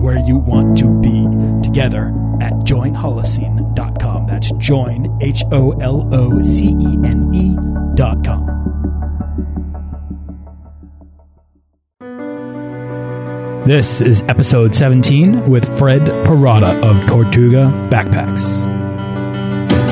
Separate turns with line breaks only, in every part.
where you want to be together at joinholocene.com. That's join, H O L O C E N E.com. This is episode 17 with Fred Perrotta of Tortuga Backpacks.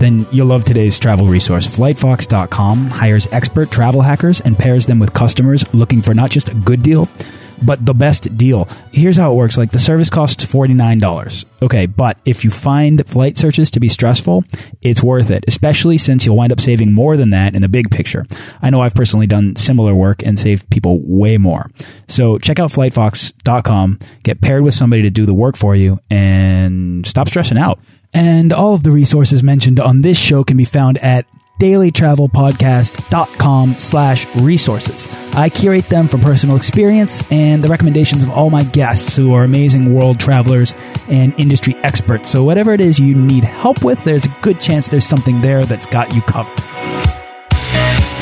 Then you'll love today's travel resource. FlightFox.com hires expert travel hackers and pairs them with customers looking for not just a good deal, but the best deal. Here's how it works like the service costs $49. Okay, but if you find flight searches to be stressful, it's worth it, especially since you'll wind up saving more than that in the big picture. I know I've personally done similar work and saved people way more. So check out flightfox.com, get paired with somebody to do the work for you, and stop stressing out. And all of the resources mentioned on this show can be found at dailytravelpodcast.com slash resources. I curate them from personal experience and the recommendations of all my guests who are amazing world travelers and industry experts. So whatever it is you need help with, there's a good chance there's something there that's got you covered.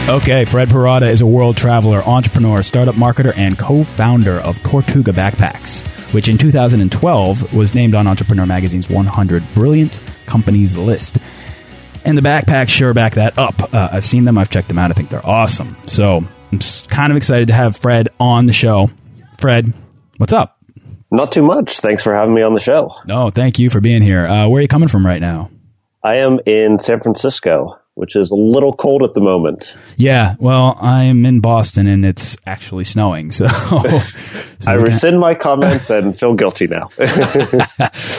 Okay, Fred Perrotta is a world traveler, entrepreneur, startup marketer, and co-founder of Tortuga Backpacks, which in 2012 was named on Entrepreneur Magazine's 100 Brilliant Companies list. And the backpacks sure back that up. Uh, I've seen them, I've checked them out. I think they're awesome. So I'm kind of excited to have Fred on the show. Fred, what's up?
Not too much. Thanks for having me on the show.
No, thank you for being here. Uh, where are you coming from right now?
I am in San Francisco, which is a little cold at the moment.
Yeah, well, I'm in Boston and it's actually snowing. So, so
I rescind my comments and feel guilty now.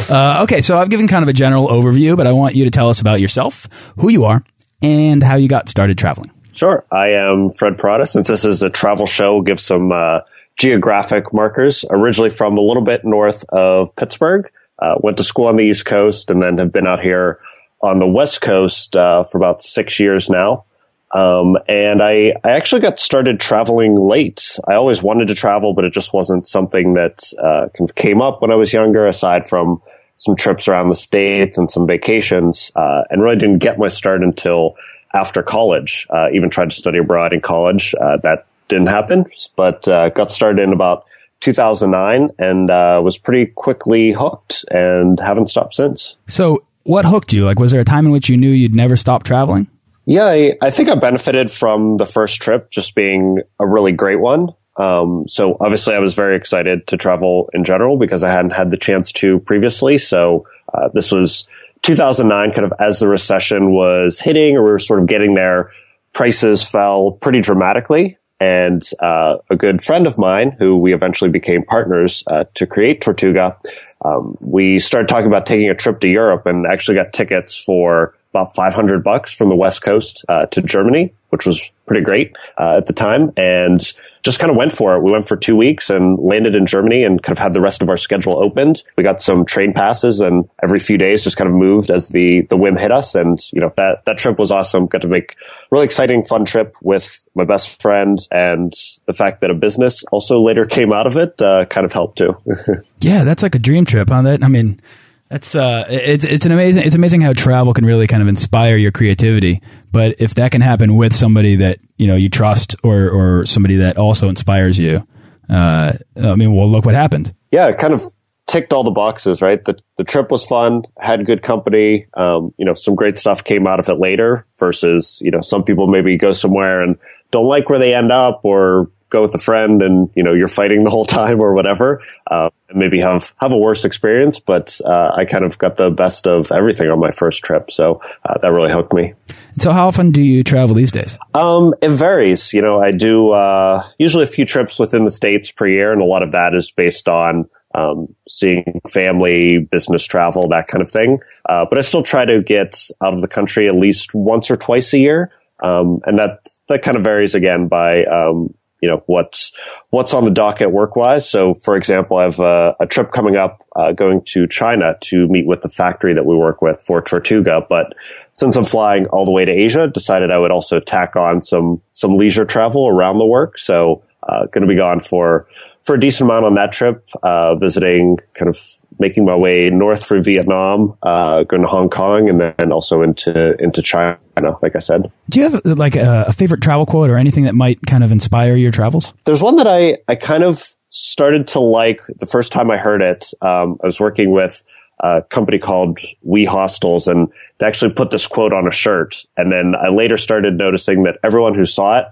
uh, okay, so I've given kind of a general overview, but I want you to tell us about yourself, who you are, and how you got started traveling.
Sure. I am Fred Perrotta. Since this is a travel show, we'll give some uh, geographic markers. Originally from a little bit north of Pittsburgh. Uh, went to school on the East Coast and then have been out here on the West Coast uh, for about six years now. Um, and I, I actually got started traveling late. I always wanted to travel, but it just wasn't something that uh, kind of came up when I was younger, aside from some trips around the States and some vacations, uh, and really didn't get my start until after college. Uh, even tried to study abroad in college. Uh, that didn't happen, but uh, got started in about 2009 and was pretty quickly hooked and haven't stopped since.
So what hooked you? Like, was there a time in which you knew you'd never stop traveling?
Yeah, I, I think I benefited from the first trip just being a really great one. Um, so obviously, I was very excited to travel in general because I hadn't had the chance to previously. So uh, this was 2009, kind of as the recession was hitting, or we were sort of getting there. Prices fell pretty dramatically, and uh, a good friend of mine, who we eventually became partners uh, to create Tortuga, um, we started talking about taking a trip to Europe and actually got tickets for about 500 bucks from the West Coast uh, to Germany, which was pretty great uh, at the time. And just kind of went for it. We went for two weeks and landed in Germany and kind of had the rest of our schedule opened. We got some train passes and every few days just kind of moved as the, the whim hit us. And, you know, that, that trip was awesome. Got to make really exciting, fun trip with my best friend and the fact that a business also later came out of it, uh, kind of helped too.
yeah. That's like a dream trip, huh? That, I mean, that's uh, it's it's an amazing it's amazing how travel can really kind of inspire your creativity. But if that can happen with somebody that you know you trust or or somebody that also inspires you, uh, I mean, well, look what happened.
Yeah, it kind of ticked all the boxes, right? The the trip was fun, had good company. Um, you know, some great stuff came out of it later. Versus, you know, some people maybe go somewhere and don't like where they end up, or go with a friend and you know you're fighting the whole time or whatever, uh, and maybe have have a worse experience. But uh, I kind of got the best of everything on my first trip, so uh, that really hooked me.
So, how often do you travel these days?
Um, it varies. You know, I do uh, usually a few trips within the states per year, and a lot of that is based on um, seeing family, business travel, that kind of thing. Uh, but I still try to get out of the country at least once or twice a year. Um, and that, that kind of varies again by, um, you know, what's, what's on the docket work wise. So for example, I have a, a trip coming up, uh, going to China to meet with the factory that we work with for Tortuga. But since I'm flying all the way to Asia, decided I would also tack on some, some leisure travel around the work. So, uh, going to be gone for, for a decent amount on that trip, uh, visiting kind of making my way north through Vietnam, uh, going to Hong Kong, and then also into into China. Like I said,
do you have like a, a favorite travel quote or anything that might kind of inspire your travels?
There's one that I I kind of started to like the first time I heard it. Um, I was working with a company called We Hostels, and they actually put this quote on a shirt. And then I later started noticing that everyone who saw it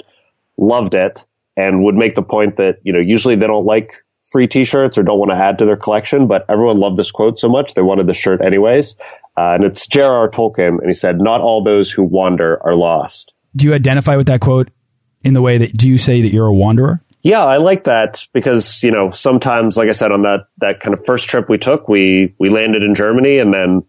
loved it and would make the point that you know usually they don't like free t-shirts or don't want to add to their collection, but everyone loved this quote so much they wanted the shirt anyways. Uh, and it's J.R.R. Tolkien, and he said, "Not all those who wander are lost."
Do you identify with that quote in the way that do you say that you're a wanderer?
Yeah, I like that because you know sometimes, like I said, on that that kind of first trip we took, we we landed in Germany, and then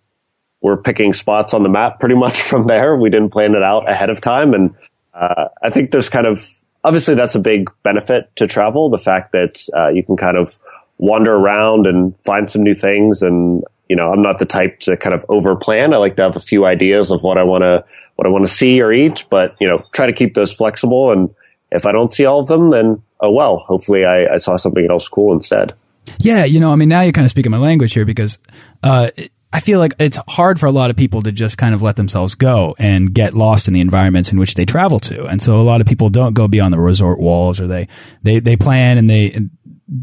we're picking spots on the map pretty much from there. We didn't plan it out ahead of time, and uh, I think there's kind of obviously that's a big benefit to travel. The fact that uh, you can kind of wander around and find some new things. And, you know, I'm not the type to kind of over plan. I like to have a few ideas of what I want to, what I want to see or eat, but, you know, try to keep those flexible. And if I don't see all of them, then, oh well, hopefully I, I saw something else cool instead.
Yeah. You know, I mean, now you're kind of speaking my language here because, uh, I feel like it's hard for a lot of people to just kind of let themselves go and get lost in the environments in which they travel to. And so a lot of people don't go beyond the resort walls or they, they, they plan and they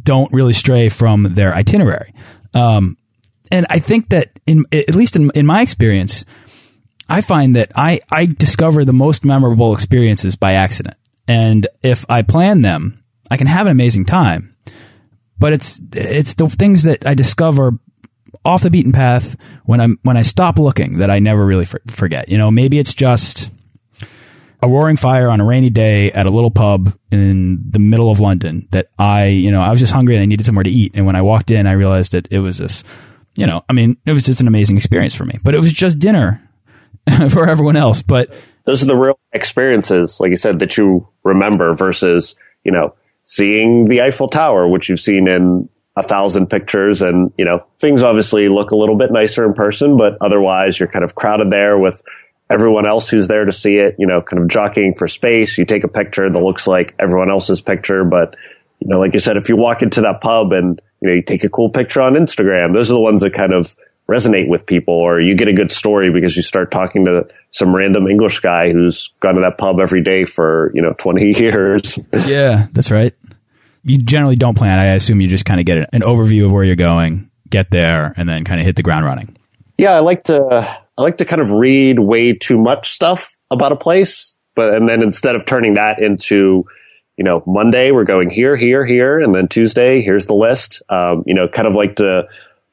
don't really stray from their itinerary. Um, and I think that in, at least in, in my experience, I find that I, I discover the most memorable experiences by accident. And if I plan them, I can have an amazing time. But it's, it's the things that I discover off the beaten path when I'm when I stop looking that I never really for, forget. You know, maybe it's just a roaring fire on a rainy day at a little pub in the middle of London that I, you know, I was just hungry and I needed somewhere to eat. And when I walked in, I realized that it was this, you know, I mean, it was just an amazing experience for me. But it was just dinner for everyone else. But
those are the real experiences, like you said, that you remember versus, you know, seeing the Eiffel Tower, which you've seen in a thousand pictures and, you know, things obviously look a little bit nicer in person, but otherwise you're kind of crowded there with everyone else who's there to see it, you know, kind of jockeying for space. You take a picture that looks like everyone else's picture, but, you know, like you said, if you walk into that pub and, you know, you take a cool picture on Instagram, those are the ones that kind of resonate with people or you get a good story because you start talking to some random English guy who's gone to that pub every day for, you know, 20 years.
Yeah, that's right you generally don't plan. I assume you just kind of get an overview of where you're going, get there, and then kind of hit the ground running.
Yeah, I like to I like to kind of read way too much stuff about a place, but and then instead of turning that into you know Monday we're going here, here, here, and then Tuesday here's the list. Um, you know, kind of like to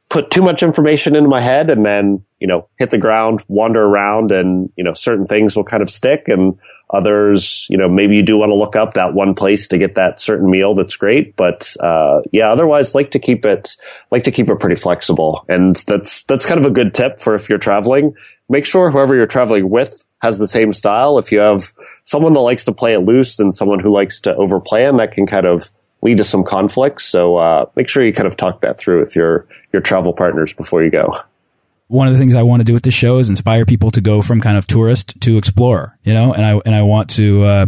put too much information into my head and then you know hit the ground, wander around, and you know certain things will kind of stick and Others, you know, maybe you do want to look up that one place to get that certain meal that's great. But uh, yeah, otherwise, like to keep it like to keep it pretty flexible, and that's that's kind of a good tip for if you're traveling. Make sure whoever you're traveling with has the same style. If you have someone that likes to play it loose and someone who likes to overplan, that can kind of lead to some conflicts. So uh, make sure you kind of talk that through with your your travel partners before you go
one of the things I want to do with this show is inspire people to go from kind of tourist to explorer, you know, and I and I want to uh,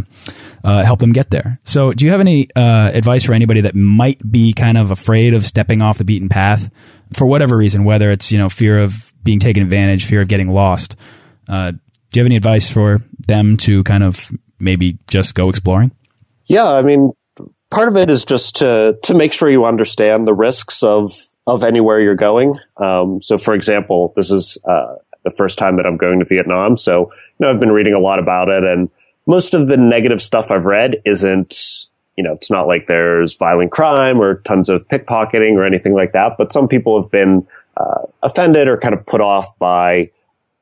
uh, help them get there. So, do you have any uh, advice for anybody that might be kind of afraid of stepping off the beaten path for whatever reason, whether it's you know fear of being taken advantage, fear of getting lost? Uh, do you have any advice for them to kind of maybe just go exploring?
Yeah, I mean, part of it is just to to make sure you understand the risks of of anywhere you're going. Um, so, for example, this is uh, the first time that I'm going to Vietnam. So, you know, I've been reading a lot about it, and most of the negative stuff I've read isn't you know, it's not like there's violent crime or tons of pickpocketing or anything like that. But some people have been uh, offended or kind of put off by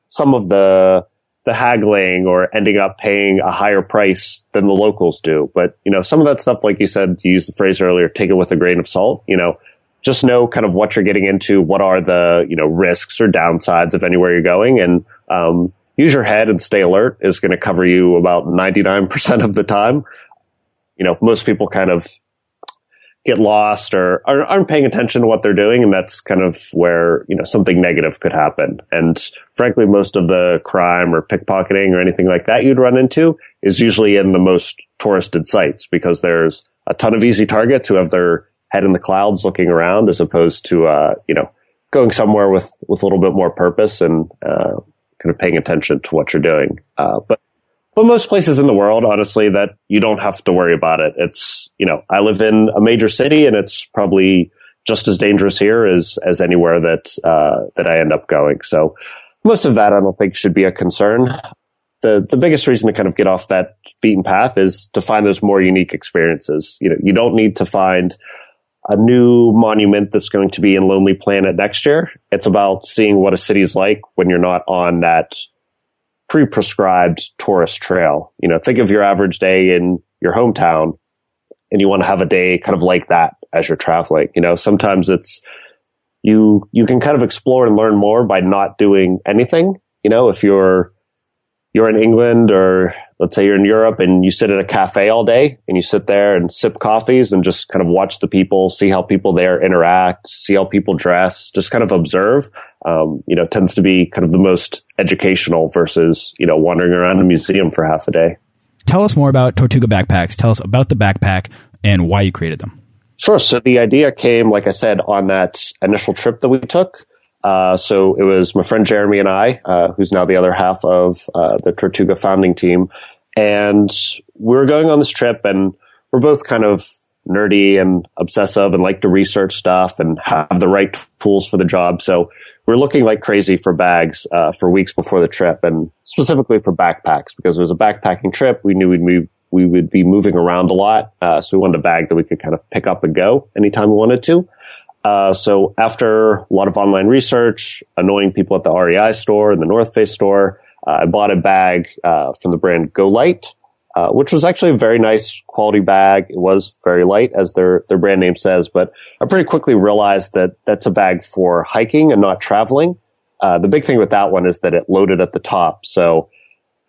some of the the haggling or ending up paying a higher price than the locals do. But you know, some of that stuff, like you said, you used the phrase earlier, take it with a grain of salt. You know, just know kind of what you're getting into, what are the you know risks or downsides of anywhere you're going, and um, use your head and stay alert is going to cover you about 99% of the time. You know, most people kind of get lost or aren't paying attention to what they're doing. And that's kind of where, you know, something negative could happen. And frankly, most of the crime or pickpocketing or anything like that you'd run into is usually in the most touristed sites because there's a ton of easy targets who have their head in the clouds looking around as opposed to, uh, you know, going somewhere with, with a little bit more purpose and, uh, kind of paying attention to what you're doing. Uh, but but most places in the world, honestly, that you don't have to worry about it. It's, you know, I live in a major city and it's probably just as dangerous here as, as anywhere that, uh, that I end up going. So most of that I don't think should be a concern. The, the biggest reason to kind of get off that beaten path is to find those more unique experiences. You know, you don't need to find a new monument that's going to be in Lonely Planet next year. It's about seeing what a city is like when you're not on that pre-prescribed tourist trail. You know, think of your average day in your hometown and you want to have a day kind of like that as you're traveling. You know, sometimes it's you you can kind of explore and learn more by not doing anything. You know, if you're you're in England or let's say you're in Europe and you sit at a cafe all day and you sit there and sip coffees and just kind of watch the people, see how people there interact, see how people dress, just kind of observe, um, you know, tends to be kind of the most educational versus, you know, wandering around a museum for half a day.
Tell us more about Tortuga backpacks. Tell us about the backpack and why you created them.
Sure. So the idea came, like I said, on that initial trip that we took. Uh, so it was my friend Jeremy and I, uh, who's now the other half of uh, the Tortuga founding team, and we were going on this trip, and we're both kind of nerdy and obsessive, and like to research stuff and have the right tools for the job. So we are looking like crazy for bags uh, for weeks before the trip, and specifically for backpacks because it was a backpacking trip. We knew we'd move, we would be moving around a lot, uh, so we wanted a bag that we could kind of pick up and go anytime we wanted to. Uh, so after a lot of online research, annoying people at the REI store and the North Face store, uh, I bought a bag uh, from the brand GoLite, uh, which was actually a very nice quality bag. It was very light, as their their brand name says, but I pretty quickly realized that that's a bag for hiking and not traveling. Uh, the big thing with that one is that it loaded at the top, so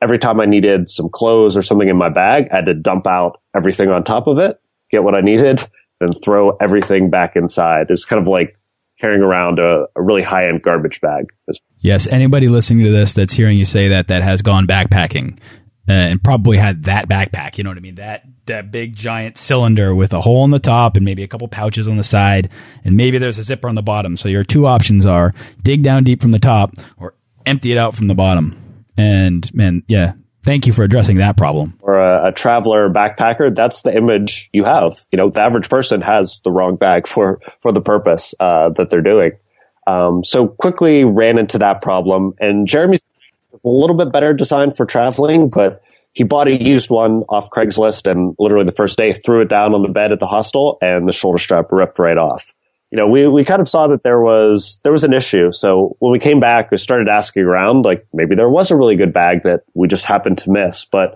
every time I needed some clothes or something in my bag, I had to dump out everything on top of it, get what I needed, and throw everything back inside. It's kind of like carrying around a, a really high end garbage bag.
Yes, anybody listening to this that's hearing you say that that has gone backpacking uh, and probably had that backpack. You know what I mean? That that big giant cylinder with a hole in the top and maybe a couple pouches on the side, and maybe there's a zipper on the bottom. So your two options are dig down deep from the top or empty it out from the bottom. And man, yeah, Thank you for addressing that problem.
Or a, a, traveler backpacker, that's the image you have. You know, the average person has the wrong bag for for the purpose uh, that they're doing. Um, so quickly ran into that problem, and Jeremy's a little bit better designed for traveling, but he bought a used one off Craigslist, and literally the first day threw it down on the bed at the hostel, and the shoulder strap ripped right off you know, we, we kind of saw that there was, there was an issue. So when we came back, we started asking around, like maybe there was a really good bag that we just happened to miss. But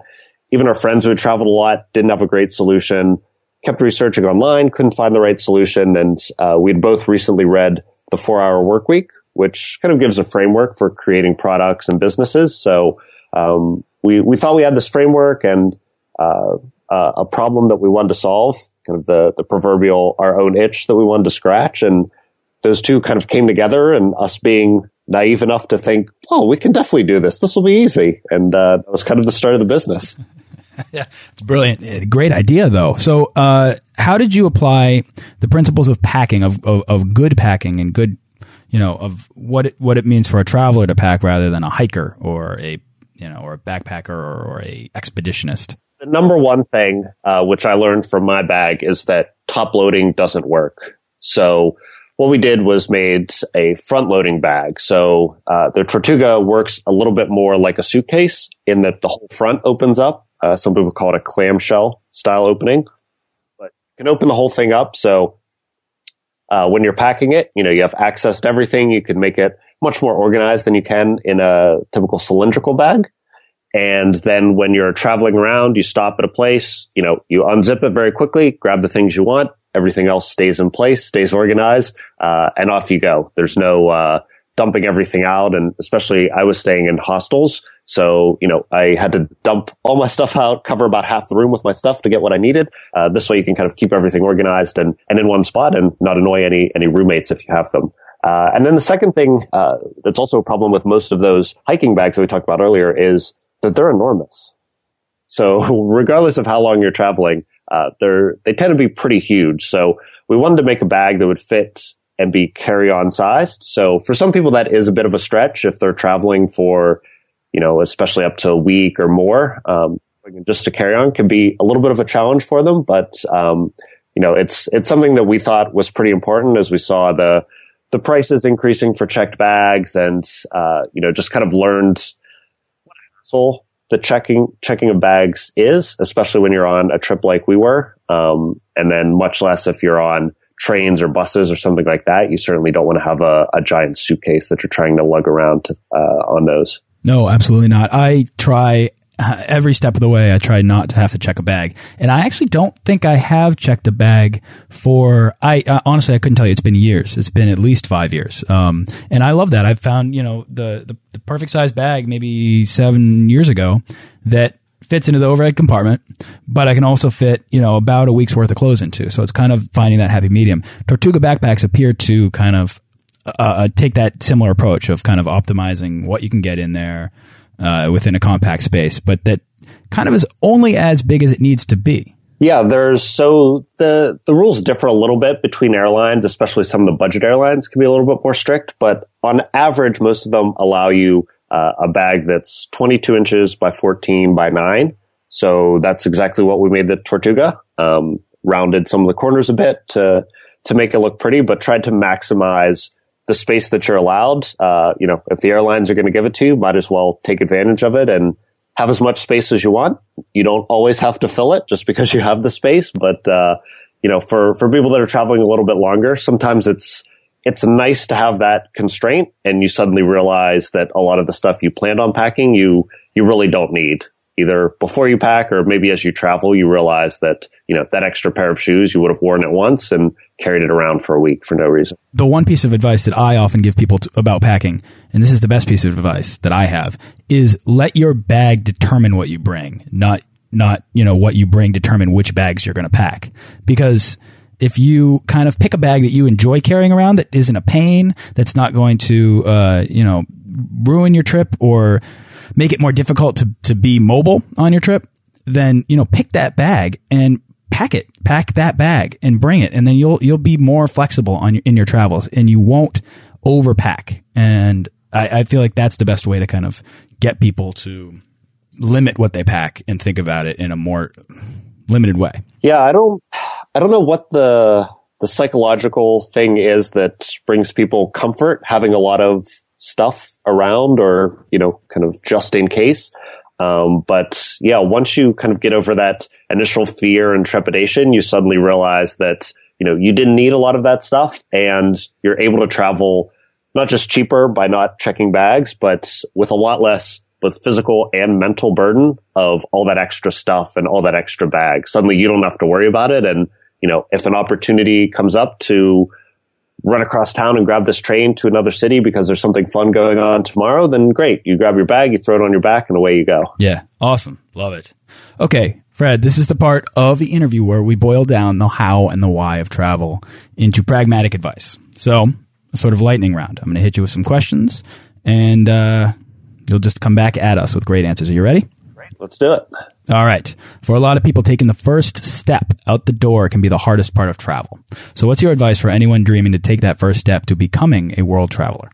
even our friends who had traveled a lot didn't have a great solution, kept researching online, couldn't find the right solution. And, uh, we'd both recently read The Four Hour Work Week, which kind of gives a framework for creating products and businesses. So, um, we, we thought we had this framework and, uh, uh, a problem that we wanted to solve kind of the, the proverbial our own itch that we wanted to scratch. And those two kind of came together and us being naive enough to think, oh, we can definitely do this. This will be easy. And uh, that was kind of the start of the business.
yeah, it's brilliant. Great idea, though. So, uh, how did you apply the principles of packing, of, of, of, good packing and good, you know, of what it, what it means for a traveler to pack rather than a hiker or a, you know, or a backpacker or, or a expeditionist?
The number one thing, uh, which I learned from my bag is that top loading doesn't work. So what we did was made a front loading bag. So uh, the Tortuga works a little bit more like a suitcase in that the whole front opens up. Uh, some people call it a clamshell style opening. But you can open the whole thing up. So uh, when you're packing it, you know, you have access to everything. You can make it much more organized than you can in a typical cylindrical bag. And then when you're traveling around, you stop at a place, you know, you unzip it very quickly, grab the things you want. Everything else stays in place, stays organized, uh, and off you go. There's no, uh, dumping everything out. And especially I was staying in hostels. So, you know, I had to dump all my stuff out, cover about half the room with my stuff to get what I needed. Uh, this way you can kind of keep everything organized and, and in one spot and not annoy any, any roommates if you have them. Uh, and then the second thing, uh, that's also a problem with most of those hiking bags that we talked about earlier is that they're enormous. So regardless of how long you're traveling, uh, they're, they tend to be pretty huge. So we wanted to make a bag that would fit and be carry on sized. So for some people, that is a bit of a stretch if they're traveling for, you know, especially up to a week or more. Um, just to carry on can be a little bit of a challenge for them, but, um, you know, it's, it's something that we thought was pretty important as we saw the, the prices increasing for checked bags and, uh, you know, just kind of learned so the checking, checking of bags is, especially when you're on a trip like we were. Um, and then much less if you're on, trains or buses or something like that, you certainly don't want to have a, a giant suitcase that you're trying to lug around to, uh, on those.
No, absolutely not. I try uh, every step of the way. I try not to have to check a bag, and I actually don't think I have checked a bag for. I uh, honestly, I couldn't tell you. It's been years. It's been at least five years. Um, and I love that. I've found you know the, the the perfect size bag maybe seven years ago that fits into the overhead compartment, but I can also fit, you know, about a week's worth of clothes into. So it's kind of finding that happy medium. Tortuga backpacks appear to kind of uh, uh, take that similar approach of kind of optimizing what you can get in there uh, within a compact space, but that kind of is only as big as it needs to be.
Yeah, there's so the the rules differ a little bit between airlines, especially some of the budget airlines can be a little bit more strict, but on average most of them allow you uh, a bag that's 22 inches by 14 by 9. So that's exactly what we made the Tortuga. Um, rounded some of the corners a bit to to make it look pretty, but tried to maximize the space that you're allowed. Uh, you know, if the airlines are going to give it to you, might as well take advantage of it and have as much space as you want. You don't always have to fill it just because you have the space, but uh, you know, for for people that are traveling a little bit longer, sometimes it's it's nice to have that constraint and you suddenly realize that a lot of the stuff you planned on packing, you, you really don't need either before you pack or maybe as you travel, you realize that, you know, that extra pair of shoes you would have worn it once and carried it around for a week for no reason.
The one piece of advice that I often give people to, about packing, and this is the best piece of advice that I have, is let your bag determine what you bring, not, not, you know, what you bring determine which bags you're going to pack. Because if you kind of pick a bag that you enjoy carrying around that isn't a pain, that's not going to, uh, you know, ruin your trip or make it more difficult to, to be mobile on your trip, then, you know, pick that bag and pack it, pack that bag and bring it. And then you'll, you'll be more flexible on your, in your travels and you won't overpack. And I, I feel like that's the best way to kind of get people to limit what they pack and think about it in a more limited way.
Yeah, I don't I don't know what the the psychological thing is that brings people comfort having a lot of stuff around or, you know, kind of just in case. Um, but yeah, once you kind of get over that initial fear and trepidation, you suddenly realize that, you know, you didn't need a lot of that stuff and you're able to travel not just cheaper by not checking bags, but with a lot less both physical and mental burden of all that extra stuff and all that extra bag. Suddenly you don't have to worry about it. And, you know, if an opportunity comes up to run across town and grab this train to another city because there's something fun going on tomorrow, then great. You grab your bag, you throw it on your back and away you go.
Yeah. Awesome. Love it. Okay. Fred, this is the part of the interview where we boil down the how and the why of travel into pragmatic advice. So, a sort of lightning round. I'm going to hit you with some questions and, uh, You'll just come back at us with great answers. Are you ready?
Let's do it.
All right. For a lot of people, taking the first step out the door can be the hardest part of travel. So, what's your advice for anyone dreaming to take that first step to becoming a world traveler?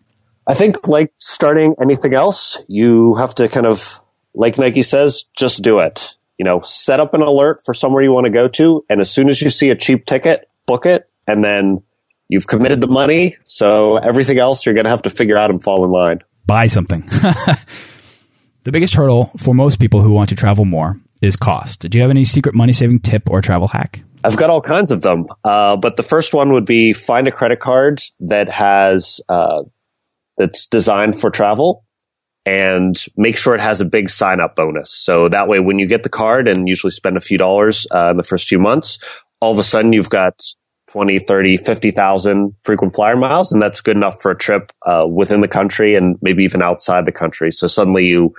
I think, like starting anything else, you have to kind of, like Nike says, just do it. You know, set up an alert for somewhere you want to go to, and as soon as you see a cheap ticket, book it, and then you've committed the money. So everything else you're going to have to figure out and fall in line
buy something. the biggest hurdle for most people who want to travel more is cost. Do you have any secret money saving tip or travel hack?
I've got all kinds of them. Uh, but the first one would be find a credit card that has, uh, that's designed for travel and make sure it has a big sign up bonus. So that way, when you get the card and usually spend a few dollars uh, in the first few months, all of a sudden you've got 20, 30, 50,000 frequent flyer miles. And that's good enough for a trip uh, within the country and maybe even outside the country. So suddenly you,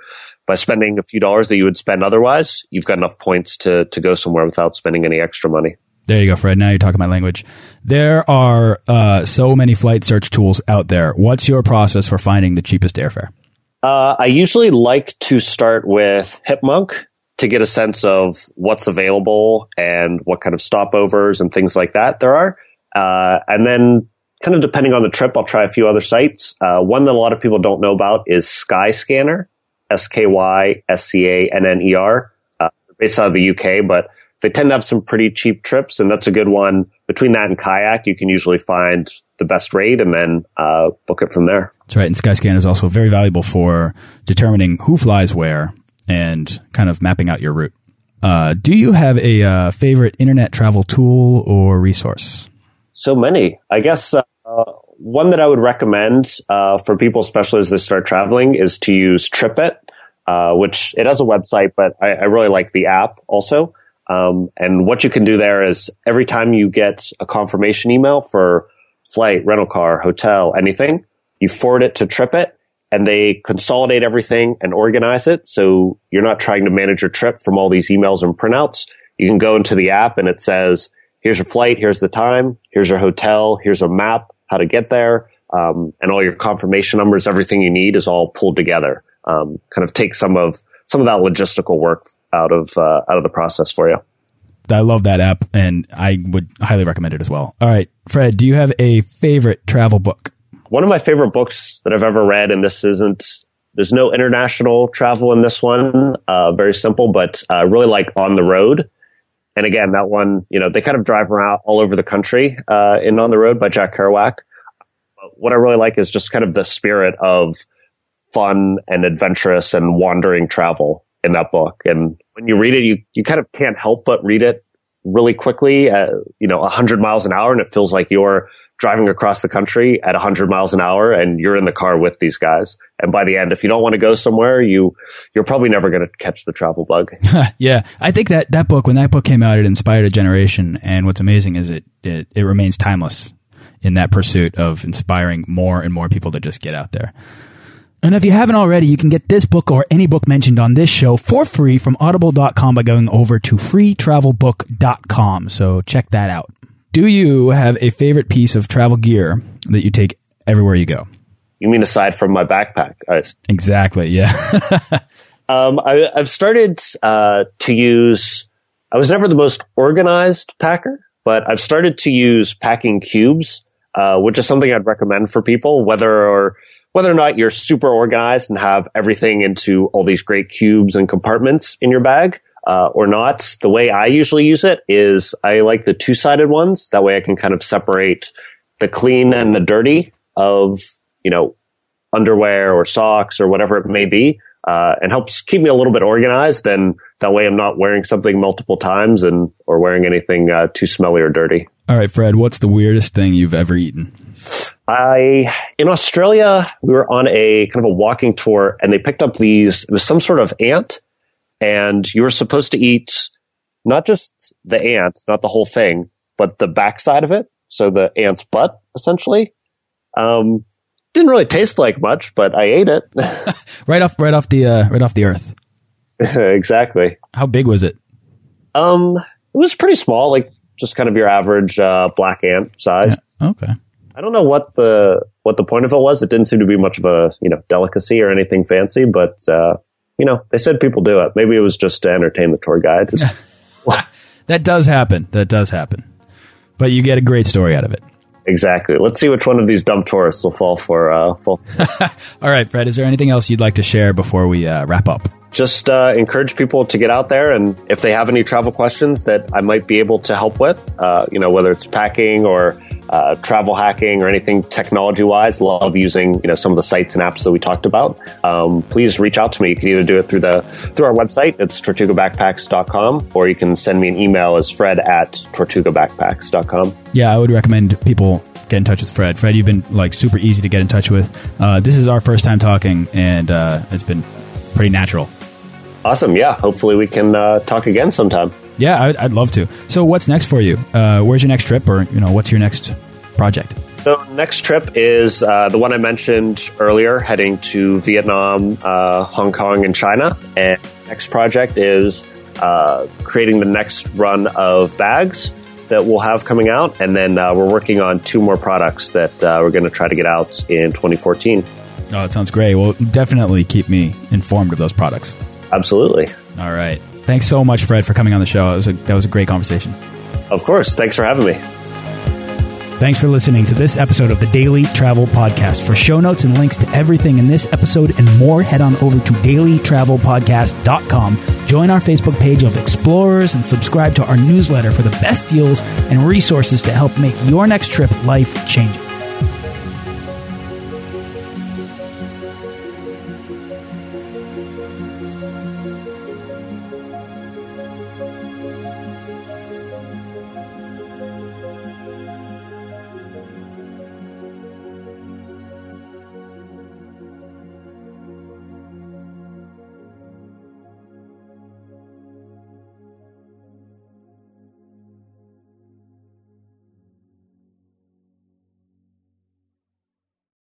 by spending a few dollars that you would spend otherwise, you've got enough points to, to go somewhere without spending any extra money.
There you go, Fred. Now you're talking my language. There are uh, so many flight search tools out there. What's your process for finding the cheapest airfare?
Uh, I usually like to start with Hipmunk to get a sense of what's available and what kind of stopovers and things like that there are. Uh, and then kind of depending on the trip, I'll try a few other sites. Uh, one that a lot of people don't know about is Skyscanner, S-K-Y-S-C-A-N-N-E-R, uh, based out of the UK, but they tend to have some pretty cheap trips and that's a good one. Between that and kayak, you can usually find the best rate and then uh, book it from there.
That's right. And Skyscanner is also very valuable for determining who flies where and kind of mapping out your route. Uh, do you have a uh, favorite internet travel tool or resource?
So many. I guess uh, one that I would recommend uh, for people, especially as they start traveling, is to use TripIt, uh, which it has a website, but I, I really like the app also. Um, and what you can do there is every time you get a confirmation email for flight, rental car, hotel, anything, you forward it to TripIt and they consolidate everything and organize it. So you're not trying to manage your trip from all these emails and printouts. You can go into the app and it says, here's your flight, here's the time, here's your hotel, here's a map, how to get there, um, and all your confirmation numbers, everything you need is all pulled together. Um, kind of take some of some of that logistical work out of uh, out of the process for you.
I love that app, and I would highly recommend it as well. All right, Fred, do you have a favorite travel book?
One of my favorite books that I've ever read, and this isn't there's no international travel in this one. Uh, very simple, but uh, really like On the Road. And again, that one, you know, they kind of drive around all over the country uh, in On the Road by Jack Kerouac. What I really like is just kind of the spirit of fun and adventurous and wandering travel in that book. And when you read it, you, you kind of can't help but read it really quickly at, you know, 100 miles an hour. And it feels like you're driving across the country at 100 miles an hour and you're in the car with these guys. And by the end, if you don't want to go somewhere, you, you're probably never going to catch the travel bug.
yeah. I think that that book, when that book came out, it inspired a generation. And what's amazing is it, it, it remains timeless in that pursuit of inspiring more and more people to just get out there. And if you haven't already, you can get this book or any book mentioned on this show for free from audible.com by going over to freetravelbook.com. So check that out. Do you have a favorite piece of travel gear that you take everywhere you go?
You mean aside from my backpack?
exactly. Yeah.
um, I, have started uh, to use. I was never the most organized packer, but I've started to use packing cubes, uh, which is something I'd recommend for people, whether or whether or not you're super organized and have everything into all these great cubes and compartments in your bag uh, or not. The way I usually use it is I like the two sided ones. That way I can kind of separate the clean and the dirty of, you know, underwear or socks or whatever it may be. Uh, and helps keep me a little bit organized. And that way I'm not wearing something multiple times and, or wearing anything uh, too smelly or dirty.
All right, Fred, what's the weirdest thing you've ever eaten?
I, in Australia, we were on a kind of a walking tour and they picked up these, it was some sort of ant and you were supposed to eat not just the ant, not the whole thing, but the backside of it. So the ant's butt, essentially. Um, didn't really taste like much, but I ate it.
right off, right off the, uh, right off the earth.
exactly.
How big was it?
Um, it was pretty small, like just kind of your average uh, black ant size.
Yeah. Okay.
I don't know what the what the point of it was. It didn't seem to be much of a you know delicacy or anything fancy, but uh, you know they said people do it. Maybe it was just to entertain the tour guide.
that does happen. That does happen. But you get a great story out of it.
Exactly. Let's see which one of these dumb tourists will fall for. Uh, fall.
All right, Fred. Is there anything else you'd like to share before we uh, wrap up?
Just uh, encourage people to get out there, and if they have any travel questions that I might be able to help with, uh, you know, whether it's packing or uh, travel hacking or anything technology wise, love using you know some of the sites and apps that we talked about. Um, please reach out to me. You can either do it through the through our website, it's tortugabackpacks.com, or you can send me an email as fred at tortugabackpacks.com.
Yeah, I would recommend people get in touch with Fred. Fred, you've been like super easy to get in touch with. Uh, this is our first time talking, and uh, it's been pretty natural.
Awesome. Yeah. Hopefully we can uh, talk again sometime.
Yeah, I'd, I'd, love to. So, what's next for you? Uh, where's your next trip, or you know, what's your next project?
So, next trip is uh, the one I mentioned earlier, heading to Vietnam, uh, Hong Kong, and China. And next project is uh, creating the next run of bags that we'll have coming out, and then uh, we're working on two more products that uh, we're going to try to get out in 2014.
Oh, that sounds great. Well, definitely keep me informed of those products.
Absolutely.
All right. Thanks so much, Fred, for coming on the show. It Was a, that was a great conversation.
Of course. Thanks for having me.
Thanks for listening to this episode of the Daily Travel Podcast. For show notes and links to everything in this episode and more, head on over to dailytravelpodcast.com. Join our Facebook page of explorers and subscribe to our newsletter for the best deals and resources to help make your next trip life changing.